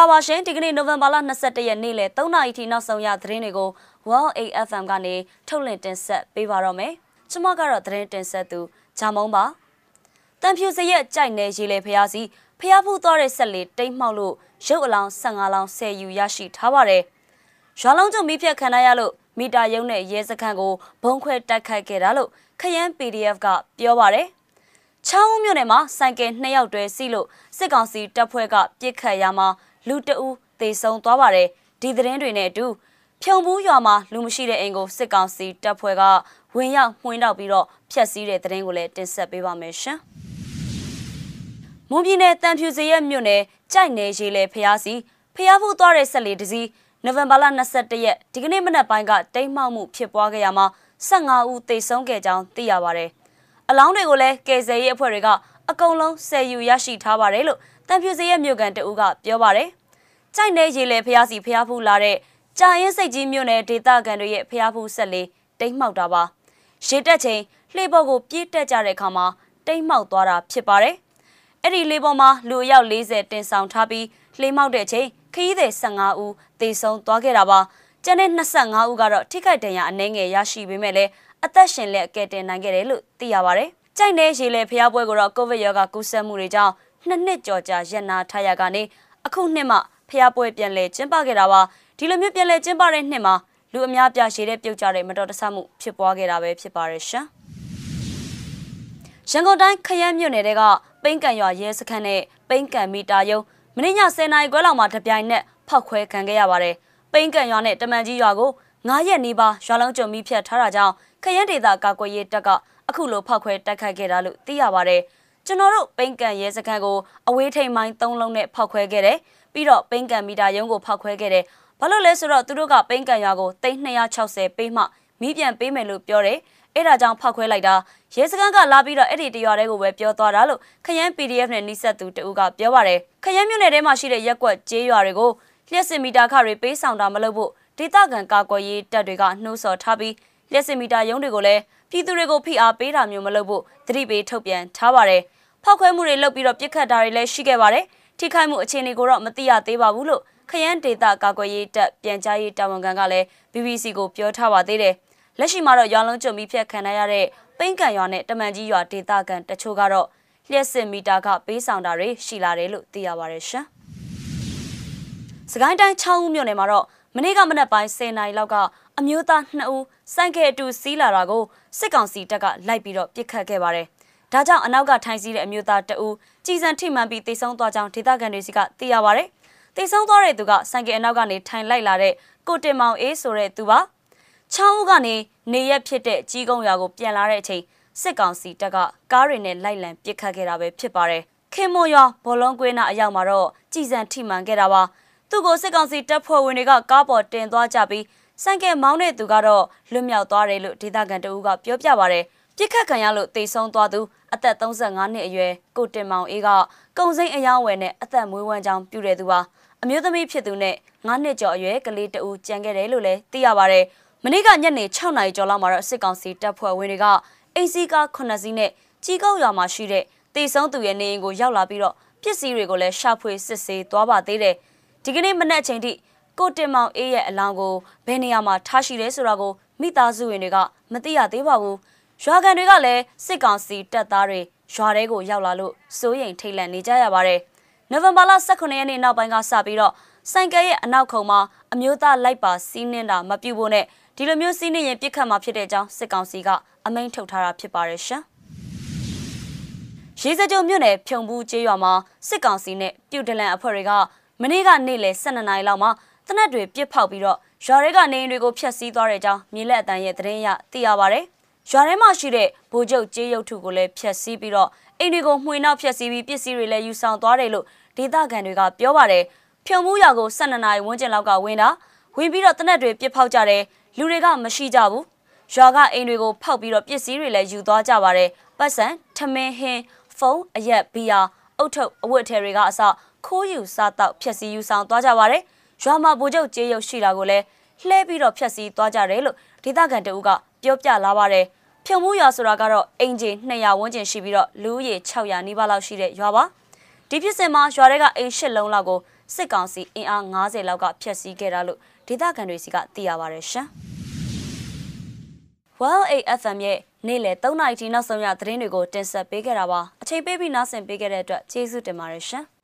္ဂလာပါရှင်ဒီကနေ့နိုဝင်ဘာလ22ရက်နေ့လယ်3နာရီထိနောက်ဆုံးရသတင်းတွေကို World AFM ကနေထုတ်လွှင့်တင်ဆက်ပေးပါတော့မယ်။ကျွန်မကတော့သတင်းတင်ဆက်သူဂျာမုံပါ။တန်ဖြူစရက်ကြိုက်နေရေလေဖျားစီဖျားဖူးသွားတဲ့ဆက်လေးတိတ်မှောက်လို့ရုပ်အလောင်း15လောင်းဆယ်ယူရရှိထားပါတယ်။ရွာလုံးကျုံမိဖြတ်ခံရလို့မီတာယုံနဲ့ရဲစခန်းကိုဘုံခွဲတိုက်ခိုက်ခဲ့တာလို့ခရမ်း PDF ကပြောပါတယ်။ချောင်းမြို့နယ်မှာဆိုင်ကယ်နှစ်ယောက်တွဲစီးလို့စစ်ကောင်စီတပ်ဖွဲ့ကပြစ်ခတ်ရမှာ လူတအူးသေဆုံးသွားပါတယ်ဒီသတင်းတွေနဲ့အတူဖြုံဘူးရွာမှာလူမရှိတဲ့အိမ်ကိုစစ်ကောင်စီတပ်ဖွဲ့ကဝင်ရောက်မှွင်းတော့ပြီးတော့ဖျက်ဆီးတဲ့သတင်းကိုလည်းတင်ဆက်ပေးပါမယ်ရှင်မွန်ပြည်နယ်တန်ဖြူစရက်မြို့နယ်ကြိုက်နေရေလေဖျားစီဖျားဖို့သွားတဲ့ဆက်လေးတစည်းနိုဝင်ဘာလ22ရက်ဒီကနေ့မနက်ပိုင်းကတိမ်မှောက်မှုဖြစ်ပွားခဲ့ရမှာ15ဦးသေဆုံးခဲ့ကြောင်းသိရပါတယ်အလောင်းတွေကိုလည်းကယ်ဆယ်ရေးအဖွဲ့တွေကအကုန်လုံးဆယ်ယူရရှိထားပါတယ်လို့ တန်ဖြူစရဲ့မြို့ကန်တအူးကပြောပါတယ်။ကြိုက်နေရေလေဖျားစီဖျားဖူးလာတဲ့ကြာရင်စိတ်ကြီးမြို့နယ်ဒေသခံတွေရဲ့ဖျားဖူးဆက်လေးတိတ်မှောက်တာပါ။ရေတက်ချိန်လှေပေါ်ကိုပြေးတက်ကြတဲ့အခါမှာတိတ်မှောက်သွားတာဖြစ်ပါတယ်။အဲ့ဒီလေပေါ်မှာလူအယောက်40တင်ဆောင်ထားပြီးလှေမှောက်တဲ့ချိန်ခရီးသည်15ဦးသေဆုံးသွားခဲ့တာပါ။ကျန်တဲ့25ဦးကတော့ထိခိုက်ဒဏ်ရာအနည်းငယ်ရရှိပေမဲ့လည်းအသက်ရှင်လက်ကယ်တင်နိုင်ခဲ့တယ်လို့သိရပါဗျ။ကြိုက်တဲ့ရေလေဖျားပွဲကိုတော့ကိုဗစ်ရောဂါကူးစက်မှုတွေကြောင့် နှစ်နှစ်ကျော်ကြာရပ်နာထားရကနေအခုနှစ်မှဖျားပွဲပြန်လဲကျင်းပခဲ့တာပါ။ဒီလိုမျိုးပြန်လဲကျင်းပတဲ့နှစ်မှာလူအများပြားရေတဲ့ပြုတ်ကြတဲ့မတော်တဆမှုဖြစ်ပွားခဲ့တာပဲဖြစ်ပါရဲ့ရှင်။ရန်ကုန်တိုင်းခရမ်းမြို့နယ်ကပိန်းကန်ရွာရဲစခန်းနဲ့ပိန်းကန်မီတာယုံမင်းည10နာရီခွဲလောက်မှာတပြိုင်နက်ဖောက်ခွဲခံခဲ့ရပါတယ်။ပိန်းကန်ရွာနဲ့တမန်ကြီးရွာကို9ရက်နေပါရွာလုံးကြုံမိဖြတ်ထားတာကြောင့်ခရမ်းဒေသကာကွယ်ရေးတပ်ကအခုလိုဖောက်ခွဲတိုက်ခိုက်ခဲ့တာလို့သိရပါတယ်။ ကျွန်တော်တို့ပိန်ကန်ရဲစခန်းကိုအဝေးထိန်မိုင်း၃လုံးနဲ့ဖောက်ခွဲခဲ့တယ်။ပြီးတော့ပိန်ကန်မီတာရုံးကိုဖောက်ခွဲခဲ့တယ်။ဘာလို့လဲဆိုတော့သူတို့ကပိန်ကန်ရွာကို3260ပေးမှမီးပြန်ပေးမယ်လို့ပြောတယ်။အဲ့ဒါကြောင့်ဖောက်ခွဲလိုက်တာရဲစခန်းကလာပြီးတော့အဲ့ဒီတရွာတွေကိုပဲပြောသွားတာလို့ခရမ်း PDF နဲ့နှိဆက်သူတဦးကပြောပါတယ်။ခရမ်းမြို့နယ်ထဲမှာရှိတဲ့ရက်ကွက်ကျေးရွာတွေကိုလျှက်စစ်မီတာခတွေပေးဆောင်တာမလုပ်ဖို့ဒေသခံကာကွယ်ရေးတပ်တွေကနှိုးဆော်ထားပြီးလျှက်စစ်မီတာရုံးတွေကိုလည်း ပြည်သူတွေကိုဖိအားပေးတာမျိုးမလုပ်ဖို့သတိပေးထုတ်ပြန်ထားပါတယ်။ဖောက်ခွဲမှုတွေလုပ်ပြီးတော့ပြစ်ခတ်တာတွေလည်းရှိခဲ့ပါတယ်။ထိခိုက်မှုအခြေအနေကိုတော့မသိရသေးပါဘူးလို့ခရမ်းဒေတာကာကွယ်ရေးတပ်ပြန်ကြားရေးတာဝန်ခံကလည်း BBC ကိုပြောထားပါသေးတယ်။လက်ရှိမှာတော့ရွာလုံးကြုံပြီးဖျက်ခံရတဲ့ပိန်းကန်ရွာနဲ့တမန်ကြီးရွာဒေတာကန်တချို့ကတော့လျှက်စစ်မီတာကပေးဆောင်တာတွေရှိလာတယ်လို့သိရပါတယ်ရှင်။စကိုင်းတိုင်း6ဦးမြို့နယ်မှာတော့မနေ့ကမနက်ပိုင်း10နာရီလောက်က အမျိုးသား2ဦးစိုက်ကဲအတူစီးလာတာကိုစစ်ကောင်စီတပ်ကလိုက်ပြီးတော့ပစ်ခတ်ခဲ့ပါတယ်။ဒါကြောင့်အနောက်ကထိုင်စီးတဲ့အမျိုးသား2ဦးကြီးစံထိမှန်ပြီးတိတ်ဆုံးသွားကြောင်းဒေသခံတွေစီကသိရပါတယ်။တိတ်ဆုံးသွားတဲ့သူကစိုက်ကဲအနောက်ကနေထိုင်လိုက်လာတဲ့ကိုတင်မောင်အေးဆိုတဲ့သူပါ။ချောင်းဦးကနေနေရက်ဖြစ်တဲ့ကြီးကုန်းရွာကိုပြန်လာတဲ့အချိန်စစ်ကောင်စီတပ်ကကားတွေနဲ့လိုက်လံပစ်ခတ်ခဲ့တာပဲဖြစ်ပါတယ်။ခင်မိုရွာဘောလုံးကွေးနာအရောက်မှာတော့ကြီးစံထိမှန်ခဲ့တာပါ။သူ့ကိုစစ်ကောင်စီတပ်ဖွဲ့ဝင်တွေကကားပေါ်တင်သွားကြပြီး ဆိုင်ကယ်မောင်းတဲ့သူကတော့လွတ်မြောက်သွားတယ်လို့ဒေသခံတအူးကပြောပြပါရယ်ပြစ်ခတ်ခံရလို့တေဆုံးသွားသူအသက်35နှစ်အရွယ်ကိုတင်မောင်အေးကကုံစိမ့်အယောင်းဝယ်နဲ့အသက်မွေးဝမ်းကြောင်းပြုတဲ့သူပါအမျိုးသမီးဖြစ်သူနဲ့9နှစ်ကျော်အရွယ်ကလေးတအူးကြံခဲ့တယ်လို့လည်းသိရပါရယ်မနေ့ကညနေ6နာရီကျော်လောက်မှာတော့စစ်ကောင်စီတပ်ဖွဲ့ဝင်တွေကအိစီကား9စီးနဲ့ကြီးကောက်ရွာမှာရှိတဲ့တေဆုံးသူရဲ့နေအိမ်ကိုရောက်လာပြီးတော့ပစ္စည်းတွေကိုလည်းရှာဖွေစစ်ဆေးသွားပါသေးတယ်ဒီကနေ့မနက်ချိန်ထိ ကိုတင်မောင်အေးရဲ့အလောင်းကိုဘယ်နေရာမှာထားရှိလဲဆိုတာကိုမိသားစုဝင်တွေကမသိရသေးပါဘူးရွာကန်တွေကလည်းစစ်ကောင်စီတပ်သားတွေရွာထဲကိုရောက်လာလို့စိုးရိမ်ထိတ်လန့်နေကြရပါတယ်နိုဝင်ဘာလ18ရက်နေ့နောက်ပိုင်းကစပြီးတော့ဆိုင်ကယ်ရဲ့အနောက်ခုံမှာအမျိုးသားလိုက်ပါစီးနှင်းတာမပြုတ်ဖို့နဲ့ဒီလိုမျိုးစီးနှင်းရင်ပြစ်ခတ်မှာဖြစ်တဲ့အကြောင်းစစ်ကောင်စီကအမိန့်ထုတ်ထားတာဖြစ်ပါတယ်ရှင်ရေစကြိုမြို့နယ်ဖြုံဘူးကျေးရွာမှာစစ်ကောင်စီနဲ့ပြူဒလန်အဖွဲ့တွေကမနေ့ကနေ့လယ်12နာရီလောက်မှာ တနက်တွေပြစ်ဖောက်ပြီးတော့ရွာတွေကနေအိမ်တွေကိုဖျက်ဆီးသွားတဲ့အကြောင်းမြေလက်အတန်းရဲ့သတင်းရသိရပါဗျ။ရွာထဲမှာရှိတဲ့ဗိုလ်ချုပ်ကျေးရုပ်ထုကိုလည်းဖျက်ဆီးပြီးတော့အိမ်တွေကိုမှွေနောက်ဖျက်ဆီးပြီးပစ္စည်းတွေလည်းယူဆောင်သွားတယ်လို့ဒေသခံတွေကပြောပါတယ်။ဖြုံမှုရွာကို12နာရီဝန်းကျင်လောက်ကဝင်တာဝင်ပြီးတော့တနက်တွေပြစ်ဖောက်ကြတယ်လူတွေကမရှိကြဘူး။ရွာကအိမ်တွေကိုဖောက်ပြီးတော့ပစ္စည်းတွေလည်းယူသွားကြပါတယ်။ပတ်စံထမင်းဟင်းဖုန်းအရက်ဘီယာအုတ်ထုပ်အဝတ်ထည်တွေကအစခိုးယူစားတော့ဖျက်ဆီးယူဆောင်သွားကြပါတယ်။ ရွာမှာဗိုလ်ချုပ်ကျေးရုပ်ရှိတာကိုလည်းလှဲပြီးတော့ဖျက်ဆီးသွားကြတယ်လို့ဒေသခံတအုပ်ကပြောပြလာပါတယ်။ဖြုံမှုရွာဆိုတာကတော့အင်ဂျီ200ဝန်းကျင်ရှိပြီးတော့လူဦးရေ600နီးပါးလောက်ရှိတဲ့ရွာပါ။ဒီဖြစ်စဉ်မှာရွာတွေကအိမ်၈လုံးလောက်ကိုစစ်ကောင်စီအင်အား90လောက်ကဖျက်ဆီးခဲ့တာလို့ဒေသခံတွေစီကသိရပါရရှင်။ Well AFM ရဲ့နေ့လယ်3နာရီထိနောက်ဆုံးရသတင်းတွေကိုတင်ဆက်ပေးခဲ့တာပါအချိန်ပေးပြီးနားဆင်ပေးခဲ့တဲ့အတွက်ကျေးဇူးတင်ပါတယ်ရှင်။